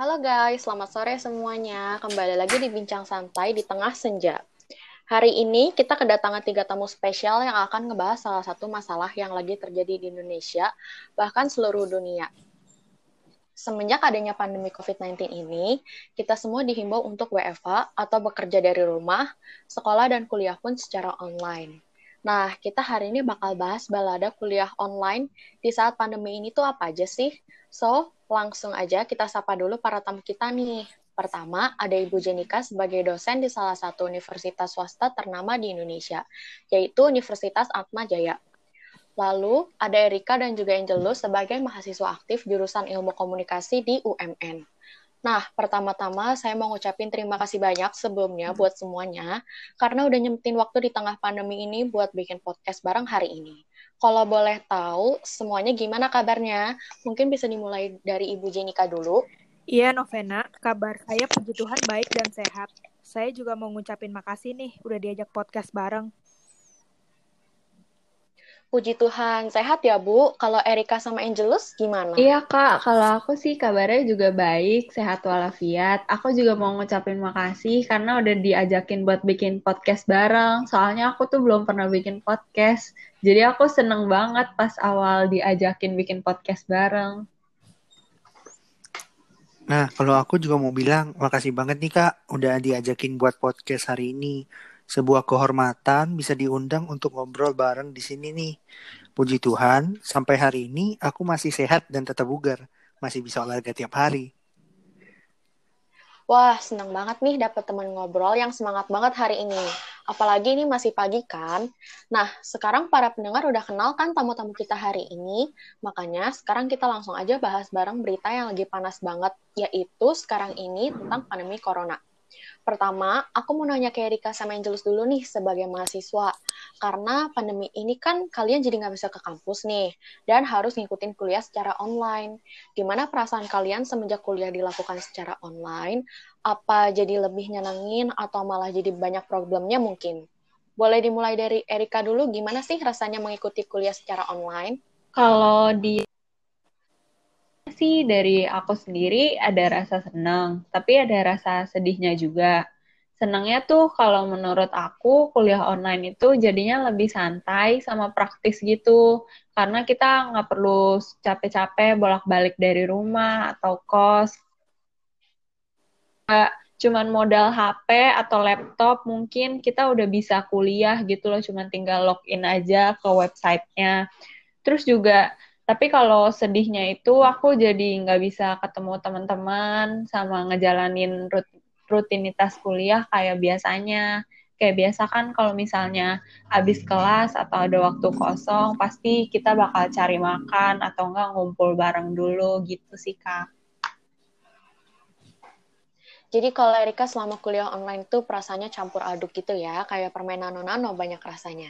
Halo guys, selamat sore semuanya. Kembali lagi di Bincang Santai di Tengah Senja. Hari ini kita kedatangan tiga tamu spesial yang akan ngebahas salah satu masalah yang lagi terjadi di Indonesia, bahkan seluruh dunia. Semenjak adanya pandemi COVID-19 ini, kita semua dihimbau untuk WFH atau bekerja dari rumah, sekolah dan kuliah pun secara online. Nah, kita hari ini bakal bahas balada kuliah online di saat pandemi ini tuh apa aja sih? So, langsung aja kita sapa dulu para tamu kita nih. Pertama, ada Ibu Jenika sebagai dosen di salah satu universitas swasta ternama di Indonesia, yaitu Universitas Atma Jaya. Lalu, ada Erika dan juga Angelus sebagai mahasiswa aktif jurusan ilmu komunikasi di UMN. Nah, pertama-tama saya mau ngucapin terima kasih banyak sebelumnya buat semuanya, karena udah nyempetin waktu di tengah pandemi ini buat bikin podcast bareng hari ini. Kalau boleh tahu, semuanya gimana kabarnya? Mungkin bisa dimulai dari Ibu Jenika dulu. Iya, Novena. Kabar saya puji Tuhan baik dan sehat. Saya juga mau ngucapin makasih nih, udah diajak podcast bareng. Puji Tuhan, sehat ya Bu. Kalau Erika sama Angelus gimana? Iya Kak, kalau aku sih kabarnya juga baik, sehat walafiat. Aku juga mau ngucapin makasih karena udah diajakin buat bikin podcast bareng. Soalnya aku tuh belum pernah bikin podcast. Jadi aku seneng banget pas awal diajakin bikin podcast bareng. Nah, kalau aku juga mau bilang makasih banget nih Kak, udah diajakin buat podcast hari ini sebuah kehormatan bisa diundang untuk ngobrol bareng di sini nih. Puji Tuhan, sampai hari ini aku masih sehat dan tetap bugar. Masih bisa olahraga tiap hari. Wah, senang banget nih dapat teman ngobrol yang semangat banget hari ini. Apalagi ini masih pagi kan. Nah, sekarang para pendengar udah kenal kan tamu-tamu kita hari ini. Makanya sekarang kita langsung aja bahas bareng berita yang lagi panas banget, yaitu sekarang ini tentang pandemi corona. Pertama, aku mau nanya ke Erika sama Angelus dulu nih sebagai mahasiswa. Karena pandemi ini kan kalian jadi nggak bisa ke kampus nih, dan harus ngikutin kuliah secara online. Gimana perasaan kalian semenjak kuliah dilakukan secara online? Apa jadi lebih nyenengin atau malah jadi banyak problemnya mungkin? Boleh dimulai dari Erika dulu, gimana sih rasanya mengikuti kuliah secara online? Kalau di sih dari aku sendiri ada rasa senang, tapi ada rasa sedihnya juga. Senangnya tuh kalau menurut aku kuliah online itu jadinya lebih santai sama praktis gitu. Karena kita nggak perlu capek-capek bolak-balik dari rumah atau kos. Cuman modal HP atau laptop mungkin kita udah bisa kuliah gitu loh. Cuman tinggal login aja ke websitenya. Terus juga tapi kalau sedihnya itu aku jadi nggak bisa ketemu teman-teman sama ngejalanin rut rutinitas kuliah kayak biasanya. Kayak biasa kan kalau misalnya habis kelas atau ada waktu kosong, pasti kita bakal cari makan atau enggak ngumpul bareng dulu gitu sih, Kak. Jadi kalau Erika selama kuliah online tuh perasaannya campur aduk gitu ya, kayak permen nano-nano banyak rasanya.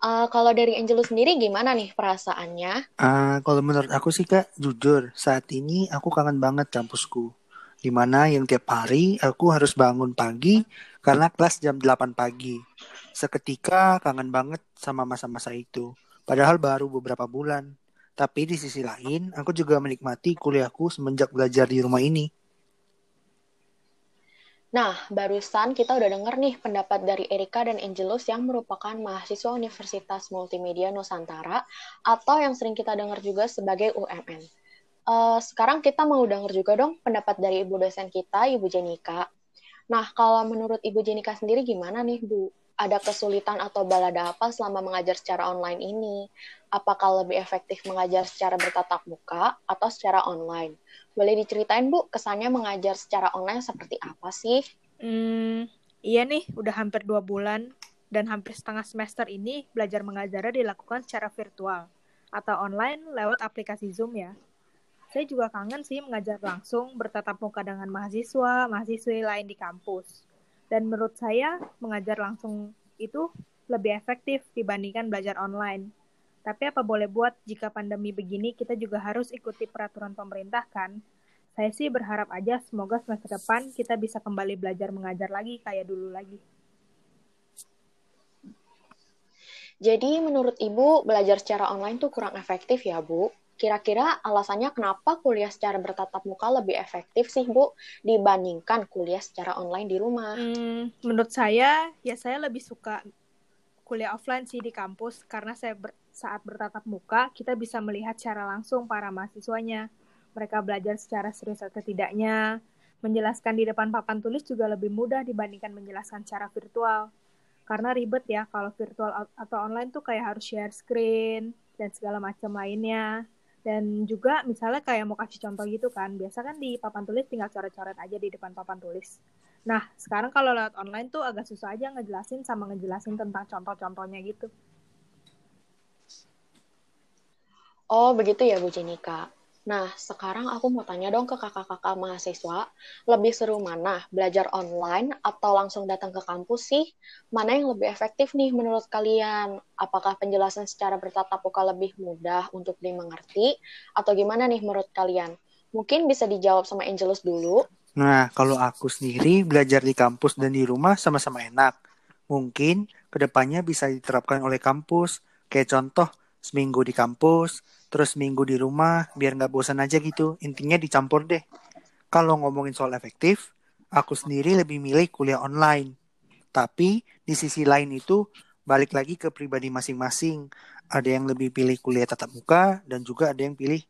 Uh, kalau dari Angelo sendiri gimana nih perasaannya? Uh, kalau menurut aku sih kak, jujur saat ini aku kangen banget kampusku. Di mana yang tiap hari aku harus bangun pagi karena kelas jam 8 pagi. Seketika kangen banget sama masa-masa itu. Padahal baru beberapa bulan. Tapi di sisi lain, aku juga menikmati kuliahku semenjak belajar di rumah ini. Nah, barusan kita udah denger nih pendapat dari Erika dan Angelus yang merupakan mahasiswa Universitas Multimedia Nusantara atau yang sering kita dengar juga sebagai UMN. Uh, eh, sekarang kita mau denger juga dong pendapat dari ibu dosen kita, Ibu Jenika. Nah, kalau menurut Ibu Jenika sendiri gimana nih, Bu? Ada kesulitan atau balada apa selama mengajar secara online ini? Apakah lebih efektif mengajar secara bertatap muka atau secara online? Boleh diceritain Bu, kesannya mengajar secara online seperti apa sih? Hmm, iya nih, udah hampir dua bulan dan hampir setengah semester ini belajar mengajarnya dilakukan secara virtual atau online lewat aplikasi Zoom ya. Saya juga kangen sih mengajar langsung bertatap muka dengan mahasiswa, mahasiswi lain di kampus. Dan menurut saya, mengajar langsung itu lebih efektif dibandingkan belajar online. Tapi apa boleh buat jika pandemi begini kita juga harus ikuti peraturan pemerintah kan? Saya sih berharap aja semoga semester depan kita bisa kembali belajar mengajar lagi kayak dulu lagi. Jadi menurut Ibu belajar secara online tuh kurang efektif ya Bu? Kira-kira alasannya kenapa kuliah secara bertatap muka lebih efektif sih, Bu, dibandingkan kuliah secara online di rumah? Hmm, menurut saya, ya saya lebih suka kuliah offline sih di kampus karena saya ber, saat bertatap muka kita bisa melihat secara langsung para mahasiswanya. Mereka belajar secara serius atau tidaknya. Menjelaskan di depan papan tulis juga lebih mudah dibandingkan menjelaskan secara virtual. Karena ribet ya kalau virtual atau online tuh kayak harus share screen dan segala macam lainnya. Dan juga misalnya kayak mau kasih contoh gitu kan, biasa kan di papan tulis tinggal coret-coret aja di depan papan tulis. Nah, sekarang kalau lewat online tuh agak susah aja ngejelasin sama ngejelasin tentang contoh-contohnya gitu. Oh, begitu ya Bu Jenika. Nah, sekarang aku mau tanya dong ke kakak-kakak mahasiswa, lebih seru mana, belajar online atau langsung datang ke kampus sih? Mana yang lebih efektif nih menurut kalian? Apakah penjelasan secara bertatap muka lebih mudah untuk dimengerti? Atau gimana nih menurut kalian? Mungkin bisa dijawab sama Angelus dulu. Nah, kalau aku sendiri belajar di kampus dan di rumah sama-sama enak. Mungkin ke depannya bisa diterapkan oleh kampus. Kayak contoh, seminggu di kampus, terus minggu di rumah biar nggak bosan aja gitu. Intinya dicampur deh. Kalau ngomongin soal efektif aku sendiri lebih milih kuliah online. Tapi di sisi lain itu balik lagi ke pribadi masing-masing. Ada yang lebih pilih kuliah tatap muka dan juga ada yang pilih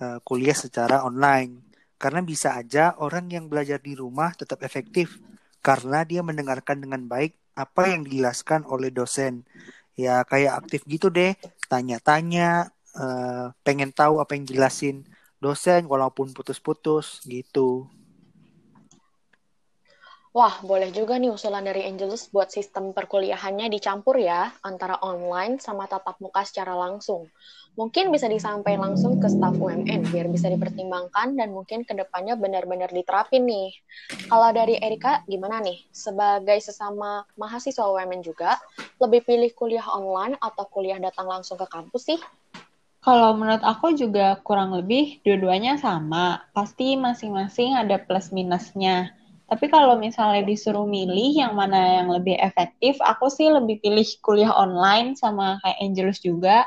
uh, kuliah secara online. Karena bisa aja orang yang belajar di rumah tetap efektif karena dia mendengarkan dengan baik apa yang dijelaskan oleh dosen. Ya kayak aktif gitu deh tanya-tanya uh, pengen tahu apa yang jelasin dosen walaupun putus-putus gitu. Wah, boleh juga nih usulan dari Angelus buat sistem perkuliahannya dicampur ya, antara online sama tatap muka secara langsung. Mungkin bisa disampaikan langsung ke staf UMN biar bisa dipertimbangkan dan mungkin ke depannya benar-benar diterapin nih. Kalau dari Erika, gimana nih? Sebagai sesama mahasiswa UMN juga, lebih pilih kuliah online atau kuliah datang langsung ke kampus sih? Kalau menurut aku juga kurang lebih dua-duanya sama. Pasti masing-masing ada plus minusnya. Tapi kalau misalnya disuruh milih yang mana yang lebih efektif, aku sih lebih pilih kuliah online sama kayak Angelus juga.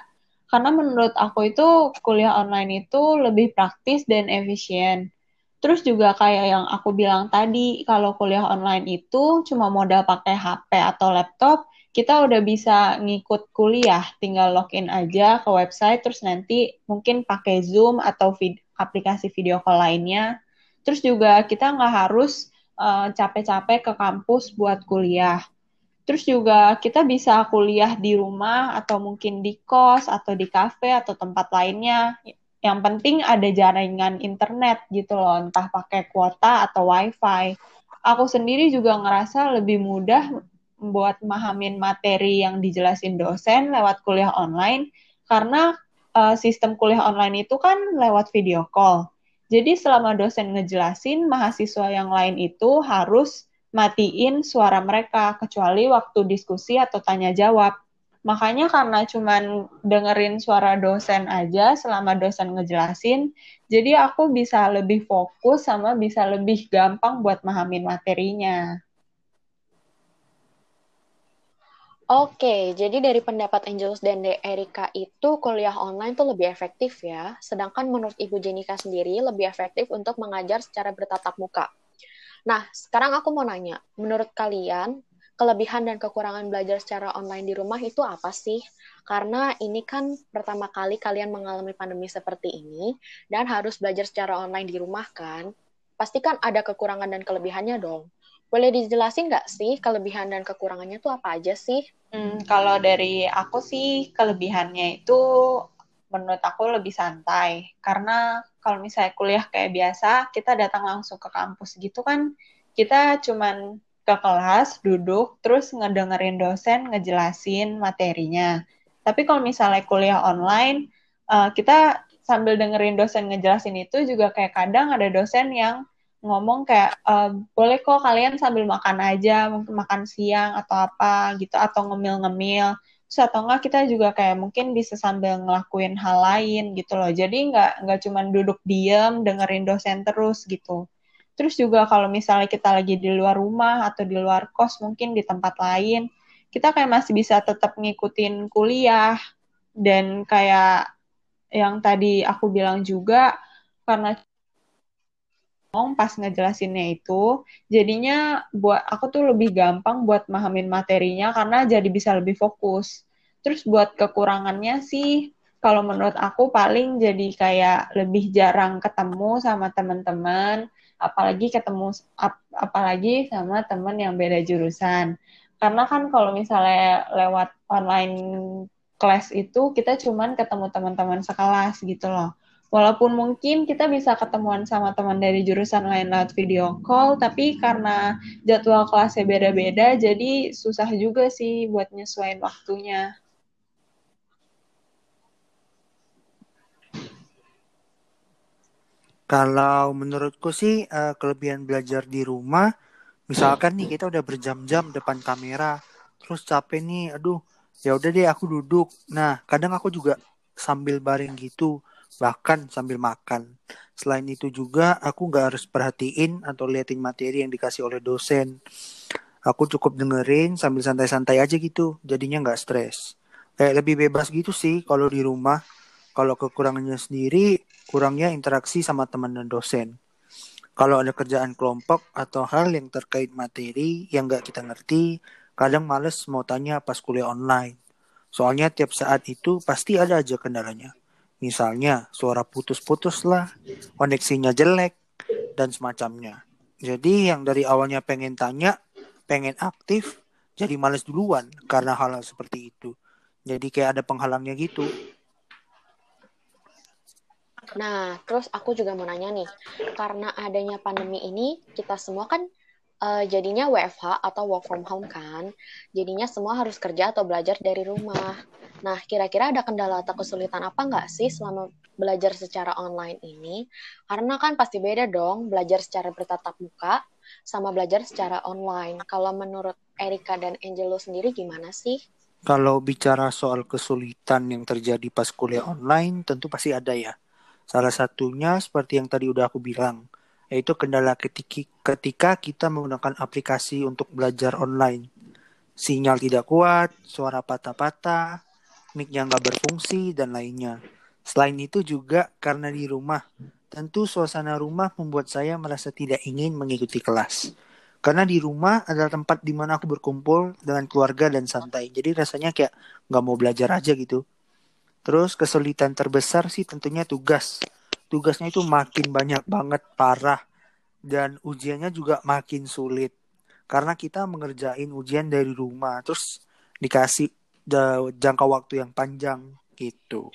Karena menurut aku itu kuliah online itu lebih praktis dan efisien. Terus juga kayak yang aku bilang tadi, kalau kuliah online itu cuma modal pakai HP atau laptop, kita udah bisa ngikut kuliah, tinggal login aja ke website, terus nanti mungkin pakai Zoom atau vid aplikasi video call lainnya. Terus juga kita nggak harus eh, capek-capek uh, ke kampus buat kuliah. Terus juga kita bisa kuliah di rumah atau mungkin di kos atau di kafe atau tempat lainnya. Yang penting ada jaringan internet gitu loh, entah pakai kuota atau wifi. Aku sendiri juga ngerasa lebih mudah buat mahamin materi yang dijelasin dosen lewat kuliah online karena uh, sistem kuliah online itu kan lewat video call. Jadi selama dosen ngejelasin, mahasiswa yang lain itu harus matiin suara mereka kecuali waktu diskusi atau tanya jawab. Makanya karena cuman dengerin suara dosen aja selama dosen ngejelasin, jadi aku bisa lebih fokus sama bisa lebih gampang buat mahamin materinya. Oke, jadi dari pendapat Angelus dan De Erika itu kuliah online tuh lebih efektif ya, sedangkan menurut Ibu Jenika sendiri lebih efektif untuk mengajar secara bertatap muka. Nah, sekarang aku mau nanya, menurut kalian kelebihan dan kekurangan belajar secara online di rumah itu apa sih? Karena ini kan pertama kali kalian mengalami pandemi seperti ini dan harus belajar secara online di rumah kan? Pasti kan ada kekurangan dan kelebihannya dong. Boleh dijelasin nggak sih kelebihan dan kekurangannya tuh apa aja sih? Hmm, kalau dari aku sih kelebihannya itu menurut aku lebih santai karena kalau misalnya kuliah kayak biasa kita datang langsung ke kampus gitu kan kita cuman ke kelas duduk terus ngedengerin dosen ngejelasin materinya tapi kalau misalnya kuliah online uh, kita sambil dengerin dosen ngejelasin itu juga kayak kadang ada dosen yang ngomong kayak uh, boleh kok kalian sambil makan aja mungkin makan siang atau apa gitu atau ngemil-ngemil. Terus atau enggak kita juga kayak mungkin bisa sambil ngelakuin hal lain gitu loh. Jadi nggak nggak cuma duduk diem dengerin dosen terus gitu. Terus juga kalau misalnya kita lagi di luar rumah atau di luar kos mungkin di tempat lain kita kayak masih bisa tetap ngikutin kuliah. Dan kayak yang tadi aku bilang juga karena pas ngejelasinnya itu jadinya buat aku tuh lebih gampang buat mahamin materinya karena jadi bisa lebih fokus. Terus buat kekurangannya sih kalau menurut aku paling jadi kayak lebih jarang ketemu sama teman-teman, apalagi ketemu ap, apalagi sama teman yang beda jurusan. Karena kan kalau misalnya lewat online kelas itu kita cuman ketemu teman-teman sekelas gitu loh walaupun mungkin kita bisa ketemuan sama teman dari jurusan lain lewat video call, tapi karena jadwal kelasnya beda-beda, jadi susah juga sih buat nyesuaiin waktunya. Kalau menurutku sih uh, kelebihan belajar di rumah, misalkan nih kita udah berjam-jam depan kamera, terus capek nih, aduh, ya udah deh aku duduk. Nah, kadang aku juga sambil baring gitu bahkan sambil makan. Selain itu juga aku nggak harus perhatiin atau liatin materi yang dikasih oleh dosen. Aku cukup dengerin sambil santai-santai aja gitu, jadinya nggak stres. Kayak lebih bebas gitu sih kalau di rumah. Kalau kekurangannya sendiri, kurangnya interaksi sama teman dan dosen. Kalau ada kerjaan kelompok atau hal yang terkait materi yang nggak kita ngerti, kadang males mau tanya pas kuliah online. Soalnya tiap saat itu pasti ada aja kendalanya. Misalnya suara putus-putus lah, koneksinya jelek, dan semacamnya. Jadi yang dari awalnya pengen tanya, pengen aktif, jadi males duluan karena hal-hal seperti itu. Jadi kayak ada penghalangnya gitu. Nah, terus aku juga mau nanya nih, karena adanya pandemi ini, kita semua kan uh, jadinya WFH atau work from home kan. Jadinya semua harus kerja atau belajar dari rumah. Nah, kira-kira ada kendala atau kesulitan apa nggak sih selama belajar secara online ini? Karena kan pasti beda dong belajar secara bertatap muka sama belajar secara online. Kalau menurut Erika dan Angelo sendiri gimana sih? Kalau bicara soal kesulitan yang terjadi pas kuliah online, tentu pasti ada ya. Salah satunya seperti yang tadi udah aku bilang, yaitu kendala ketika kita menggunakan aplikasi untuk belajar online. Sinyal tidak kuat, suara patah-patah, mic yang nggak berfungsi, dan lainnya. Selain itu juga karena di rumah, tentu suasana rumah membuat saya merasa tidak ingin mengikuti kelas. Karena di rumah adalah tempat di mana aku berkumpul dengan keluarga dan santai. Jadi rasanya kayak nggak mau belajar aja gitu. Terus kesulitan terbesar sih tentunya tugas tugasnya itu makin banyak banget parah dan ujiannya juga makin sulit karena kita mengerjain ujian dari rumah terus dikasih jangka waktu yang panjang gitu.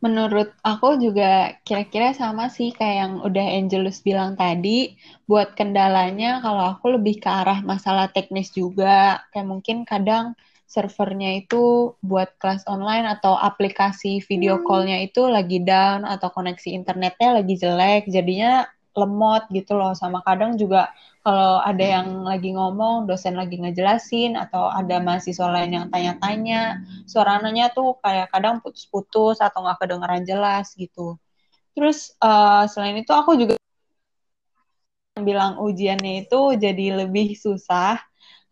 Menurut aku juga kira-kira sama sih kayak yang udah Angelus bilang tadi. Buat kendalanya kalau aku lebih ke arah masalah teknis juga. Kayak mungkin kadang servernya itu buat kelas online atau aplikasi video hmm. call-nya itu lagi down atau koneksi internetnya lagi jelek, jadinya lemot gitu loh. Sama kadang juga kalau ada yang lagi ngomong, dosen lagi ngejelasin atau ada mahasiswa lain yang tanya-tanya, suaranya tuh kayak kadang putus-putus atau nggak kedengeran jelas gitu. Terus uh, selain itu aku juga bilang ujiannya itu jadi lebih susah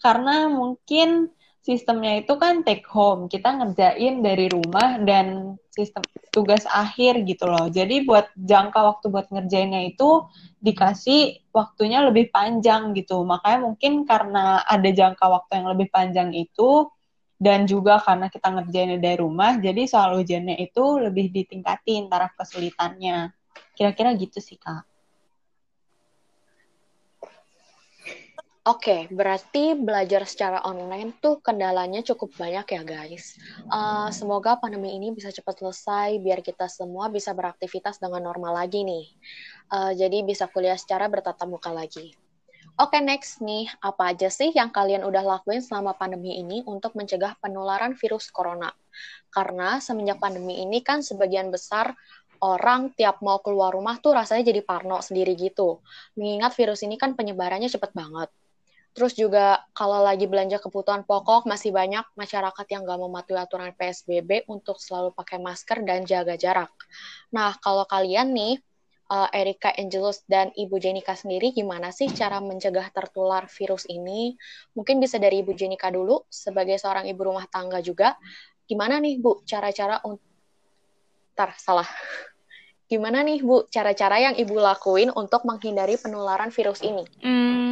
karena mungkin sistemnya itu kan take home. Kita ngerjain dari rumah dan sistem tugas akhir gitu loh. Jadi buat jangka waktu buat ngerjainnya itu dikasih waktunya lebih panjang gitu. Makanya mungkin karena ada jangka waktu yang lebih panjang itu dan juga karena kita ngerjainnya dari rumah, jadi soal ujiannya itu lebih ditingkatin taraf kesulitannya. Kira-kira gitu sih, Kak. Oke, berarti belajar secara online tuh kendalanya cukup banyak ya guys. Uh, semoga pandemi ini bisa cepat selesai biar kita semua bisa beraktivitas dengan normal lagi nih. Uh, jadi bisa kuliah secara bertatap muka lagi. Oke, next nih, apa aja sih yang kalian udah lakuin selama pandemi ini untuk mencegah penularan virus corona? Karena semenjak pandemi ini kan sebagian besar orang tiap mau keluar rumah tuh rasanya jadi parno sendiri gitu. Mengingat virus ini kan penyebarannya cepet banget. Terus juga kalau lagi belanja kebutuhan pokok, masih banyak masyarakat yang nggak mematuhi aturan PSBB untuk selalu pakai masker dan jaga jarak. Nah, kalau kalian nih, uh, Erika Angelus dan Ibu Jenika sendiri, gimana sih cara mencegah tertular virus ini? Mungkin bisa dari Ibu Jenika dulu, sebagai seorang ibu rumah tangga juga. Gimana nih, Bu, cara-cara untuk tar salah. Gimana nih Bu cara-cara yang Ibu lakuin untuk menghindari penularan virus ini? Hmm,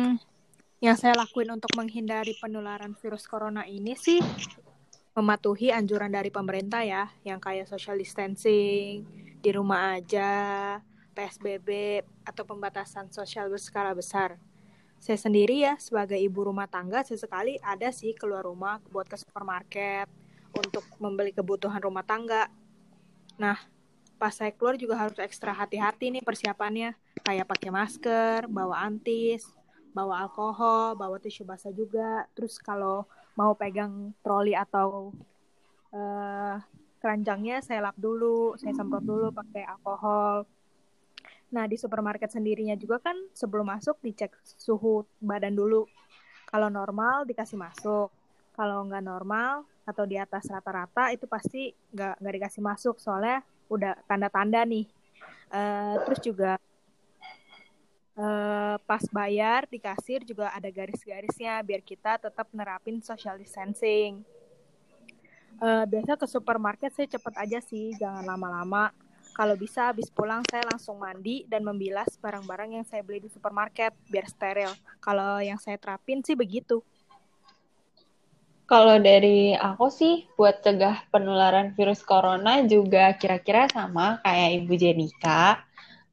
yang saya lakuin untuk menghindari penularan virus corona ini sih mematuhi anjuran dari pemerintah ya, yang kayak social distancing, di rumah aja, PSBB, atau pembatasan sosial berskala besar. Saya sendiri ya, sebagai ibu rumah tangga, sesekali ada sih keluar rumah buat ke supermarket untuk membeli kebutuhan rumah tangga. Nah, pas saya keluar juga harus ekstra hati-hati nih persiapannya. Kayak pakai masker, bawa antis, bawa alkohol, bawa tisu basah juga. Terus kalau mau pegang troli atau uh, keranjangnya saya lap dulu, saya semprot dulu pakai alkohol. Nah, di supermarket sendirinya juga kan sebelum masuk dicek suhu badan dulu. Kalau normal dikasih masuk. Kalau nggak normal atau di atas rata-rata itu pasti nggak nggak dikasih masuk soalnya udah tanda-tanda nih. Uh, terus juga uh, pas bayar di kasir juga ada garis-garisnya biar kita tetap nerapin social distancing. Uh, biasa ke supermarket saya cepet aja sih, jangan lama-lama. Kalau bisa habis pulang saya langsung mandi dan membilas barang-barang yang saya beli di supermarket biar steril. Kalau yang saya terapin sih begitu. Kalau dari aku sih buat cegah penularan virus corona juga kira-kira sama kayak Ibu Jenika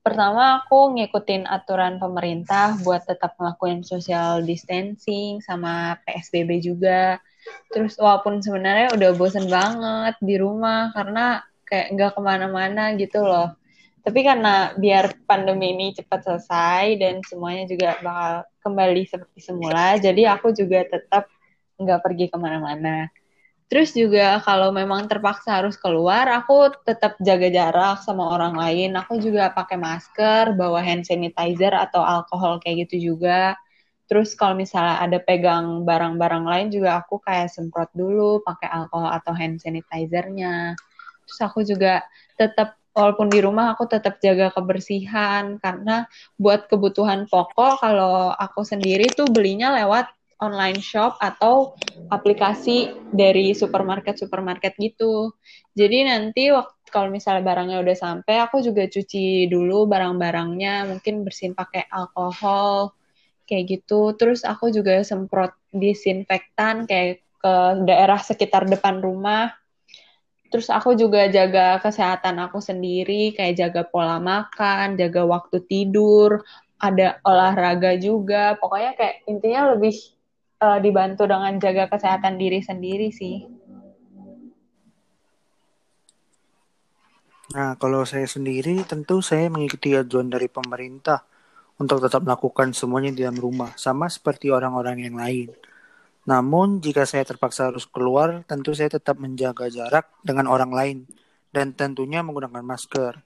Pertama, aku ngikutin aturan pemerintah buat tetap ngelakuin social distancing sama PSBB juga. Terus walaupun sebenarnya udah bosen banget di rumah karena kayak nggak ke mana-mana gitu loh. Tapi karena biar pandemi ini cepat selesai dan semuanya juga bakal kembali seperti semula, jadi aku juga tetap nggak pergi ke mana-mana. Terus juga kalau memang terpaksa harus keluar, aku tetap jaga jarak sama orang lain. Aku juga pakai masker, bawa hand sanitizer atau alkohol kayak gitu juga. Terus kalau misalnya ada pegang barang-barang lain juga aku kayak semprot dulu pakai alkohol atau hand sanitizernya. Terus aku juga tetap walaupun di rumah aku tetap jaga kebersihan karena buat kebutuhan pokok kalau aku sendiri tuh belinya lewat online shop atau aplikasi dari supermarket-supermarket gitu. Jadi nanti waktu kalau misalnya barangnya udah sampai, aku juga cuci dulu barang-barangnya, mungkin bersihin pakai alkohol kayak gitu. Terus aku juga semprot disinfektan kayak ke daerah sekitar depan rumah. Terus aku juga jaga kesehatan aku sendiri, kayak jaga pola makan, jaga waktu tidur, ada olahraga juga. Pokoknya kayak intinya lebih uh, dibantu dengan jaga kesehatan diri sendiri sih. Nah, kalau saya sendiri tentu saya mengikuti ajuan dari pemerintah untuk tetap melakukan semuanya di dalam rumah, sama seperti orang-orang yang lain. Namun, jika saya terpaksa harus keluar, tentu saya tetap menjaga jarak dengan orang lain dan tentunya menggunakan masker.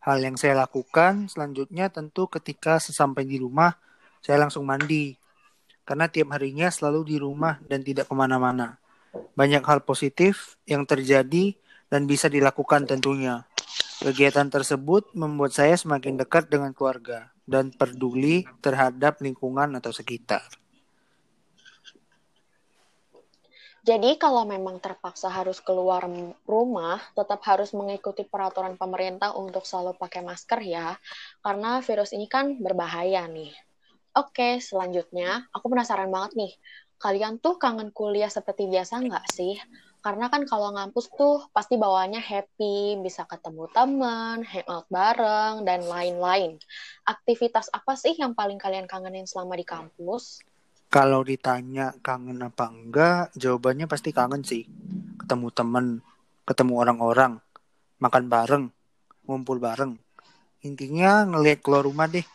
Hal yang saya lakukan selanjutnya tentu ketika sesampai di rumah, saya langsung mandi karena tiap harinya selalu di rumah dan tidak ke mana-mana. Banyak hal positif yang terjadi dan bisa dilakukan tentunya. Kegiatan tersebut membuat saya semakin dekat dengan keluarga dan peduli terhadap lingkungan atau sekitar. Jadi kalau memang terpaksa harus keluar rumah, tetap harus mengikuti peraturan pemerintah untuk selalu pakai masker ya, karena virus ini kan berbahaya nih. Oke, selanjutnya aku penasaran banget nih. Kalian tuh kangen kuliah seperti biasa nggak sih? Karena kan kalau ngampus tuh pasti bawaannya happy, bisa ketemu teman, hangout bareng, dan lain-lain. Aktivitas apa sih yang paling kalian kangenin selama di kampus? Kalau ditanya kangen apa enggak, jawabannya pasti kangen sih. Ketemu teman, ketemu orang-orang, makan bareng, ngumpul bareng. Intinya ngelihat keluar rumah deh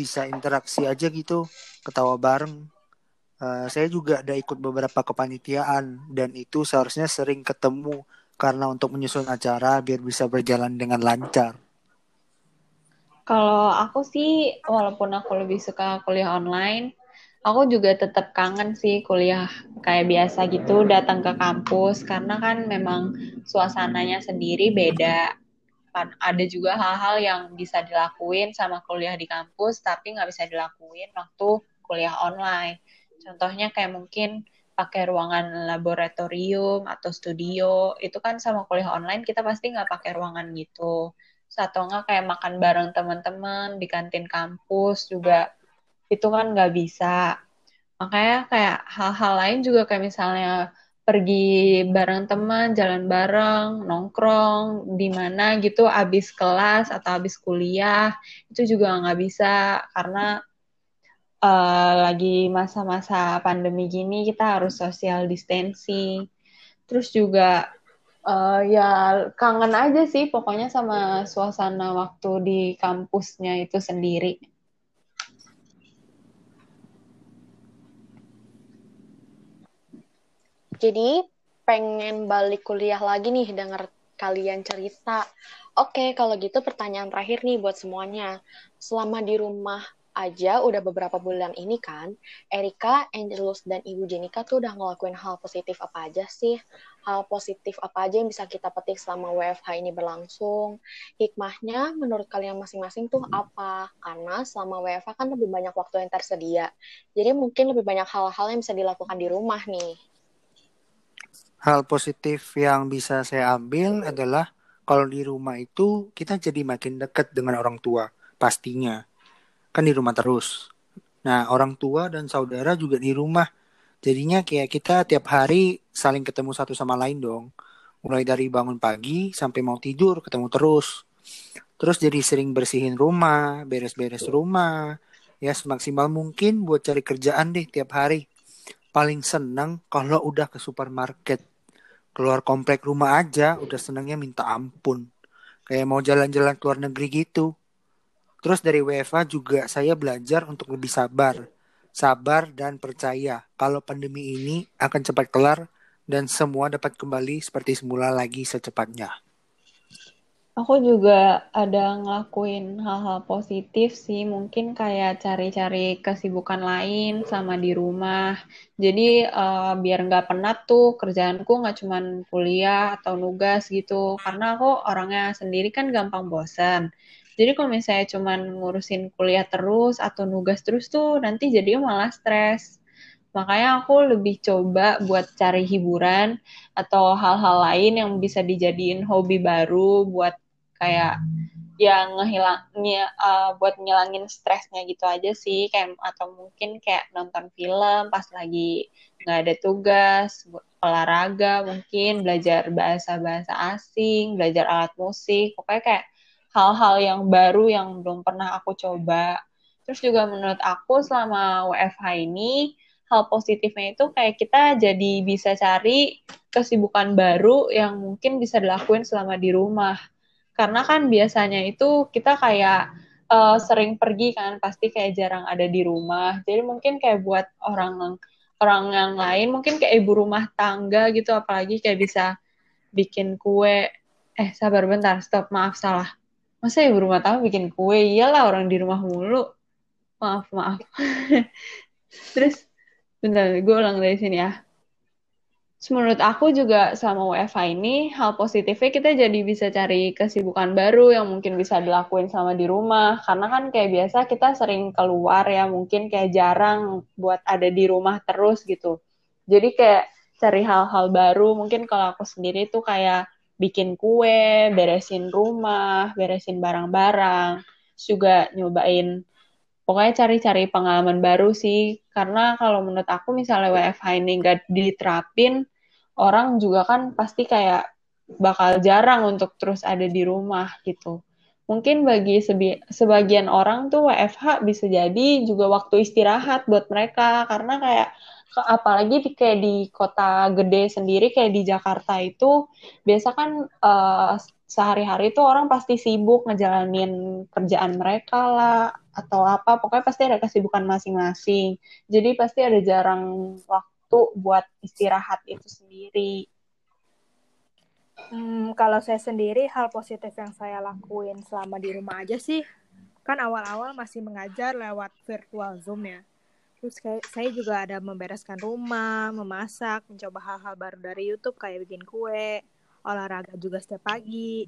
bisa interaksi aja gitu ketawa bareng. Uh, saya juga ada ikut beberapa kepanitiaan dan itu seharusnya sering ketemu karena untuk menyusun acara biar bisa berjalan dengan lancar. Kalau aku sih walaupun aku lebih suka kuliah online aku juga tetap kangen sih kuliah kayak biasa gitu datang ke kampus. Karena kan memang suasananya sendiri beda ada juga hal-hal yang bisa dilakuin sama kuliah di kampus tapi nggak bisa dilakuin waktu kuliah online. Contohnya kayak mungkin pakai ruangan laboratorium atau studio itu kan sama kuliah online kita pasti nggak pakai ruangan gitu. Atau nggak kayak makan bareng teman-teman di kantin kampus juga itu kan nggak bisa. Makanya kayak hal-hal lain juga kayak misalnya pergi bareng teman, jalan bareng, nongkrong di mana gitu abis kelas atau abis kuliah itu juga nggak bisa karena uh, lagi masa-masa pandemi gini kita harus social distancing. Terus juga uh, ya kangen aja sih pokoknya sama suasana waktu di kampusnya itu sendiri. Jadi pengen balik kuliah lagi nih denger kalian cerita. Oke, kalau gitu pertanyaan terakhir nih buat semuanya. Selama di rumah aja udah beberapa bulan ini kan, Erika, Angelus, dan Ibu Jenika tuh udah ngelakuin hal positif apa aja sih? Hal positif apa aja yang bisa kita petik selama WFH ini berlangsung? Hikmahnya menurut kalian masing-masing tuh apa? Karena selama WFH kan lebih banyak waktu yang tersedia. Jadi mungkin lebih banyak hal-hal yang bisa dilakukan di rumah nih. Hal positif yang bisa saya ambil adalah kalau di rumah itu kita jadi makin dekat dengan orang tua, pastinya kan di rumah terus. Nah, orang tua dan saudara juga di rumah. Jadinya kayak kita tiap hari saling ketemu satu sama lain dong. Mulai dari bangun pagi sampai mau tidur ketemu terus. Terus jadi sering bersihin rumah, beres-beres rumah. Ya semaksimal mungkin buat cari kerjaan deh tiap hari. Paling seneng kalau udah ke supermarket. Keluar komplek rumah aja udah senengnya minta ampun. Kayak mau jalan-jalan ke luar negeri gitu. Terus dari WFA juga saya belajar untuk lebih sabar. Sabar dan percaya kalau pandemi ini akan cepat kelar dan semua dapat kembali seperti semula lagi secepatnya. Aku juga ada ngelakuin hal-hal positif sih, mungkin kayak cari-cari kesibukan lain sama di rumah. Jadi uh, biar nggak penat tuh kerjaanku nggak cuma kuliah atau nugas gitu, karena aku orangnya sendiri kan gampang bosan. Jadi kalau misalnya cuman ngurusin kuliah terus atau nugas terus tuh nanti jadi malah stres. Makanya aku lebih coba buat cari hiburan atau hal-hal lain yang bisa dijadiin hobi baru buat kayak yang ngehilangnya uh, buat ngilangin stresnya gitu aja sih kayak atau mungkin kayak nonton film pas lagi nggak ada tugas olahraga mungkin belajar bahasa bahasa asing belajar alat musik pokoknya kayak hal-hal yang baru yang belum pernah aku coba. Terus juga menurut aku selama WFH ini hal positifnya itu kayak kita jadi bisa cari kesibukan baru yang mungkin bisa dilakuin selama di rumah. Karena kan biasanya itu kita kayak uh, sering pergi kan, pasti kayak jarang ada di rumah. Jadi mungkin kayak buat orang orang yang lain, mungkin kayak ibu rumah tangga gitu, apalagi kayak bisa bikin kue. Eh, sabar bentar, stop, maaf salah. Masa ibu rumah tangga bikin kue? Iyalah orang di rumah mulu. Maaf maaf. Terus bentar gue ulang dari sini ya Menurut aku juga selama WFH ini hal positifnya kita jadi bisa cari kesibukan baru yang mungkin bisa dilakuin sama di rumah. Karena kan kayak biasa kita sering keluar ya mungkin kayak jarang buat ada di rumah terus gitu. Jadi kayak cari hal-hal baru mungkin kalau aku sendiri tuh kayak bikin kue, beresin rumah, beresin barang-barang, juga nyobain pokoknya cari-cari pengalaman baru sih. Karena kalau menurut aku misalnya WFH ini nggak diterapin orang juga kan pasti kayak bakal jarang untuk terus ada di rumah gitu. Mungkin bagi sebagian orang tuh WFH bisa jadi juga waktu istirahat buat mereka. Karena kayak apalagi di, kayak di kota gede sendiri kayak di Jakarta itu biasa kan uh, sehari-hari itu orang pasti sibuk ngejalanin kerjaan mereka lah atau apa pokoknya pasti ada kesibukan masing-masing. Jadi pasti ada jarang waktu buat istirahat itu sendiri. Hmm, kalau saya sendiri hal positif yang saya lakuin selama di rumah aja sih kan awal-awal masih mengajar lewat virtual zoom ya. Terus saya juga ada membereskan rumah, memasak, mencoba hal-hal baru dari YouTube kayak bikin kue, olahraga juga setiap pagi.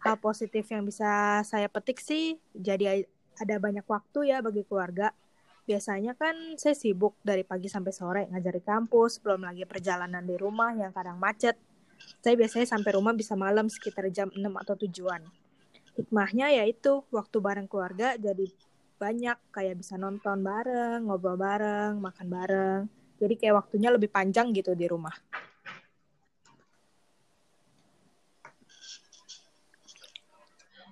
Hal positif yang bisa saya petik sih, jadi ada banyak waktu ya bagi keluarga. Biasanya kan saya sibuk dari pagi sampai sore ngajar di kampus, belum lagi perjalanan di rumah yang kadang macet. Saya biasanya sampai rumah bisa malam sekitar jam 6 atau tujuan. Hikmahnya yaitu waktu bareng keluarga jadi banyak, kayak bisa nonton bareng, ngobrol bareng, makan bareng. Jadi kayak waktunya lebih panjang gitu di rumah.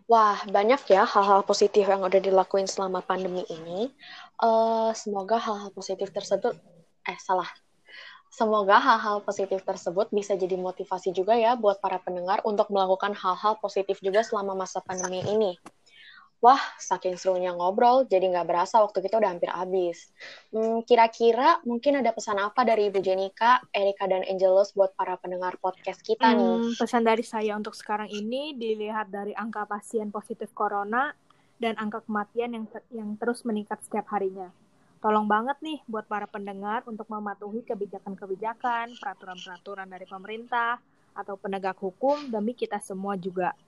Wah, banyak ya hal-hal positif yang udah dilakuin selama pandemi ini. Uh, semoga hal-hal positif tersebut, eh salah. Semoga hal-hal positif tersebut bisa jadi motivasi juga ya buat para pendengar untuk melakukan hal-hal positif juga selama masa pandemi ini. Wah, saking serunya ngobrol, jadi nggak berasa waktu kita udah hampir habis. Hmm, kira-kira mungkin ada pesan apa dari Ibu Jenika, Erika, dan Angelus buat para pendengar podcast kita hmm, nih? Pesan dari saya untuk sekarang ini dilihat dari angka pasien positif corona dan angka kematian yang ter yang terus meningkat setiap harinya. Tolong banget nih buat para pendengar untuk mematuhi kebijakan-kebijakan, peraturan-peraturan dari pemerintah, atau penegak hukum demi kita semua juga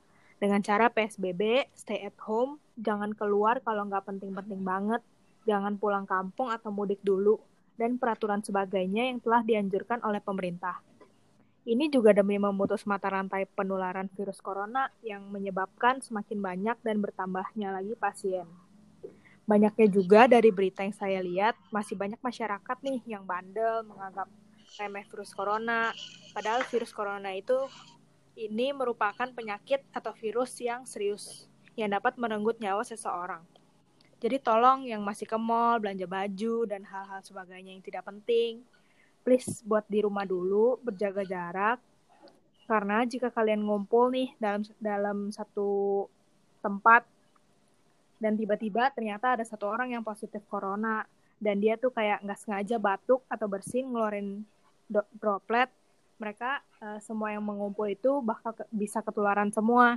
dengan cara PSBB, stay at home, jangan keluar kalau nggak penting-penting banget, jangan pulang kampung atau mudik dulu, dan peraturan sebagainya yang telah dianjurkan oleh pemerintah. Ini juga demi memutus mata rantai penularan virus corona yang menyebabkan semakin banyak dan bertambahnya lagi pasien. Banyaknya juga dari berita yang saya lihat, masih banyak masyarakat nih yang bandel menganggap remeh virus corona, padahal virus corona itu ini merupakan penyakit atau virus yang serius yang dapat merenggut nyawa seseorang. Jadi tolong yang masih ke mall, belanja baju, dan hal-hal sebagainya yang tidak penting, please buat di rumah dulu, berjaga jarak. Karena jika kalian ngumpul nih dalam dalam satu tempat dan tiba-tiba ternyata ada satu orang yang positif corona dan dia tuh kayak nggak sengaja batuk atau bersin ngeluarin droplet mereka uh, semua yang mengumpul itu bakal ke bisa ketularan semua.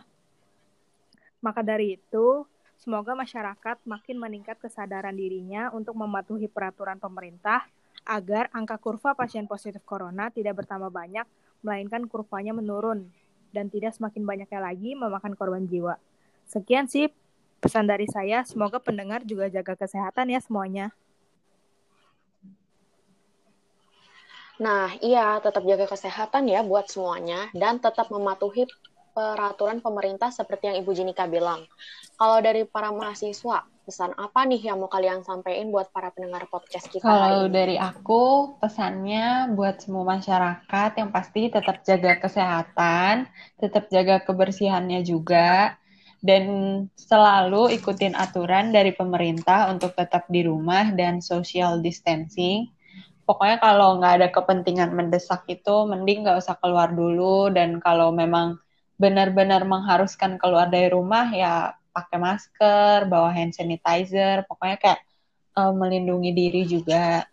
Maka dari itu, semoga masyarakat makin meningkat kesadaran dirinya untuk mematuhi peraturan pemerintah agar angka kurva pasien positif corona tidak bertambah banyak, melainkan kurvanya menurun dan tidak semakin banyaknya lagi memakan korban jiwa. Sekian sih pesan dari saya, semoga pendengar juga jaga kesehatan ya semuanya. Nah, iya, tetap jaga kesehatan ya buat semuanya dan tetap mematuhi peraturan pemerintah seperti yang Ibu Jenika bilang. Kalau dari para mahasiswa, pesan apa nih yang mau kalian sampaikan buat para pendengar podcast kita Kalau dari aku, pesannya buat semua masyarakat yang pasti tetap jaga kesehatan, tetap jaga kebersihannya juga, dan selalu ikutin aturan dari pemerintah untuk tetap di rumah dan social distancing pokoknya kalau nggak ada kepentingan mendesak itu mending nggak usah keluar dulu dan kalau memang benar-benar mengharuskan keluar dari rumah ya pakai masker, bawa hand sanitizer, pokoknya kayak uh, melindungi diri juga.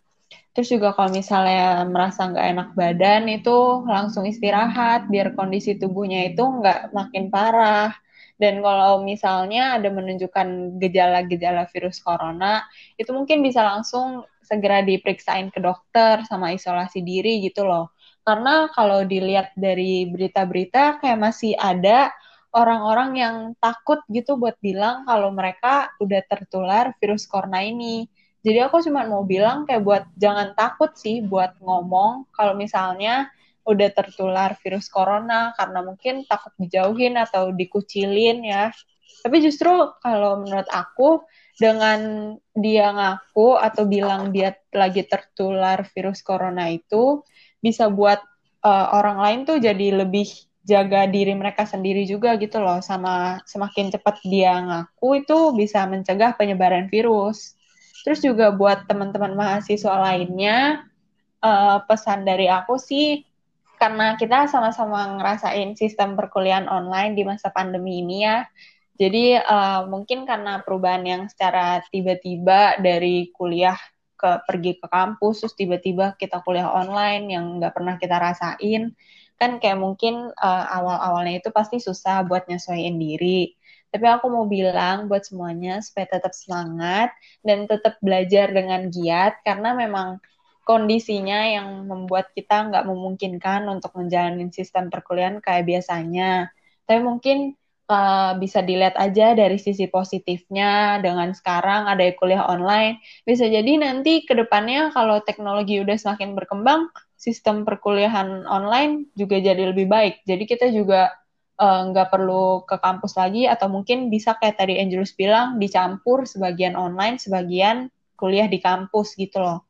Terus juga kalau misalnya merasa nggak enak badan itu langsung istirahat biar kondisi tubuhnya itu nggak makin parah. Dan kalau misalnya ada menunjukkan gejala-gejala virus corona, itu mungkin bisa langsung segera diperiksain ke dokter sama isolasi diri gitu loh. Karena kalau dilihat dari berita-berita kayak masih ada orang-orang yang takut gitu buat bilang kalau mereka udah tertular virus corona ini. Jadi aku cuma mau bilang kayak buat jangan takut sih buat ngomong kalau misalnya udah tertular virus corona karena mungkin takut dijauhin atau dikucilin ya. Tapi justru kalau menurut aku dengan dia ngaku atau bilang dia lagi tertular virus corona itu bisa buat uh, orang lain tuh jadi lebih jaga diri mereka sendiri juga gitu loh sama semakin cepat dia ngaku itu bisa mencegah penyebaran virus. Terus juga buat teman-teman mahasiswa lainnya uh, pesan dari aku sih karena kita sama-sama ngerasain sistem perkuliahan online di masa pandemi ini ya jadi uh, mungkin karena perubahan yang secara tiba-tiba dari kuliah ke pergi ke kampus, terus tiba-tiba kita kuliah online yang nggak pernah kita rasain, kan kayak mungkin uh, awal-awalnya itu pasti susah buat nyesuaiin diri. Tapi aku mau bilang buat semuanya supaya tetap semangat dan tetap belajar dengan giat karena memang kondisinya yang membuat kita nggak memungkinkan untuk menjalani sistem perkuliahan kayak biasanya. Tapi mungkin uh, bisa dilihat aja dari sisi positifnya dengan sekarang ada kuliah online. Bisa jadi nanti ke depannya kalau teknologi udah semakin berkembang, sistem perkuliahan online juga jadi lebih baik. Jadi kita juga uh, nggak uh, perlu ke kampus lagi atau mungkin bisa kayak tadi Angelus bilang dicampur sebagian online, sebagian kuliah di kampus gitu loh.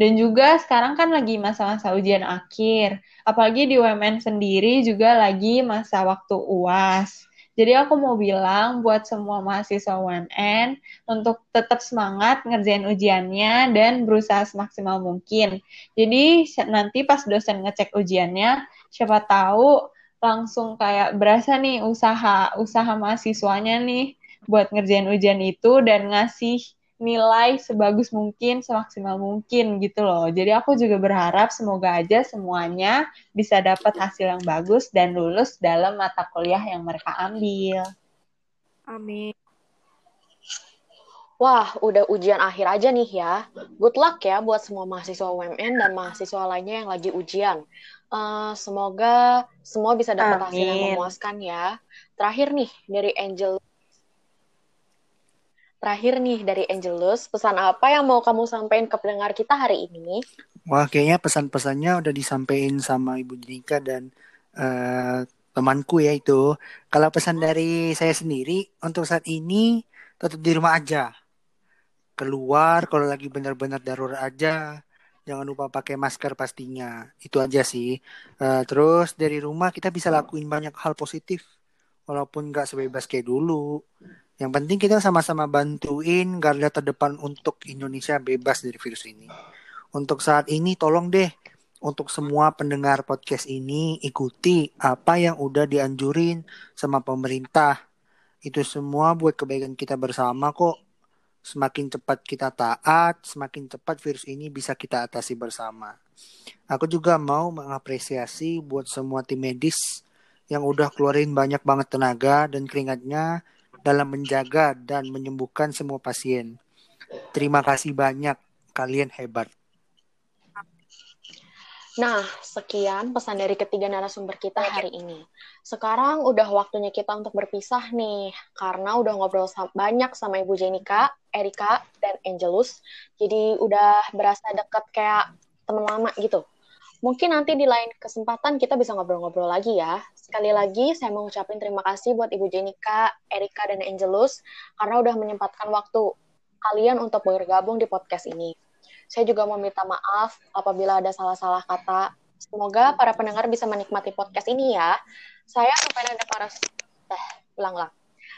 Dan juga sekarang kan lagi masa-masa ujian akhir. Apalagi di UMN sendiri juga lagi masa waktu UAS. Jadi aku mau bilang buat semua mahasiswa UNN untuk tetap semangat ngerjain ujiannya dan berusaha semaksimal mungkin. Jadi nanti pas dosen ngecek ujiannya, siapa tahu langsung kayak berasa nih usaha usaha mahasiswanya nih buat ngerjain ujian itu dan ngasih nilai sebagus mungkin, semaksimal mungkin gitu loh. Jadi aku juga berharap semoga aja semuanya bisa dapat hasil yang bagus dan lulus dalam mata kuliah yang mereka ambil. Amin. Wah, udah ujian akhir aja nih ya. Good luck ya buat semua mahasiswa UMN dan mahasiswa lainnya yang lagi ujian. Uh, semoga semua bisa dapat hasil yang memuaskan ya. Terakhir nih dari Angel Terakhir nih dari Angelus, pesan apa yang mau kamu sampaikan ke pendengar kita hari ini? Wah, kayaknya pesan-pesannya udah disampaikan sama Ibu Jenika dan uh, temanku ya itu. Kalau pesan dari saya sendiri, untuk saat ini tetap di rumah aja. Keluar kalau lagi benar-benar darurat aja. Jangan lupa pakai masker pastinya. Itu aja sih. Uh, terus dari rumah kita bisa lakuin banyak hal positif. Walaupun nggak sebebas kayak dulu yang penting kita sama-sama bantuin garda terdepan untuk Indonesia bebas dari virus ini. Untuk saat ini tolong deh untuk semua pendengar podcast ini ikuti apa yang udah dianjurin sama pemerintah. Itu semua buat kebaikan kita bersama kok. Semakin cepat kita taat, semakin cepat virus ini bisa kita atasi bersama. Aku juga mau mengapresiasi buat semua tim medis yang udah keluarin banyak banget tenaga dan keringatnya dalam menjaga dan menyembuhkan semua pasien. Terima kasih banyak, kalian hebat. Nah, sekian pesan dari ketiga narasumber kita hari ini. Sekarang udah waktunya kita untuk berpisah nih, karena udah ngobrol banyak sama Ibu Jenika, Erika, dan Angelus. Jadi udah berasa deket kayak teman lama gitu. Mungkin nanti di lain kesempatan kita bisa ngobrol-ngobrol lagi ya. Sekali lagi saya mau ngucapin terima kasih buat Ibu Jenika, Erika, dan Angelus karena udah menyempatkan waktu kalian untuk bergabung di podcast ini. Saya juga mau minta maaf apabila ada salah-salah kata. Semoga para pendengar bisa menikmati podcast ini ya. Saya Novena dan para eh, ulang-ulang.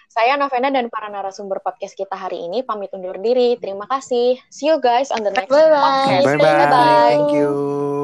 Saya Novena dan para narasumber podcast kita hari ini pamit undur diri. Terima kasih. See you guys on the next Bye-bye. podcast. Bye bye. Bye bye. Thank you.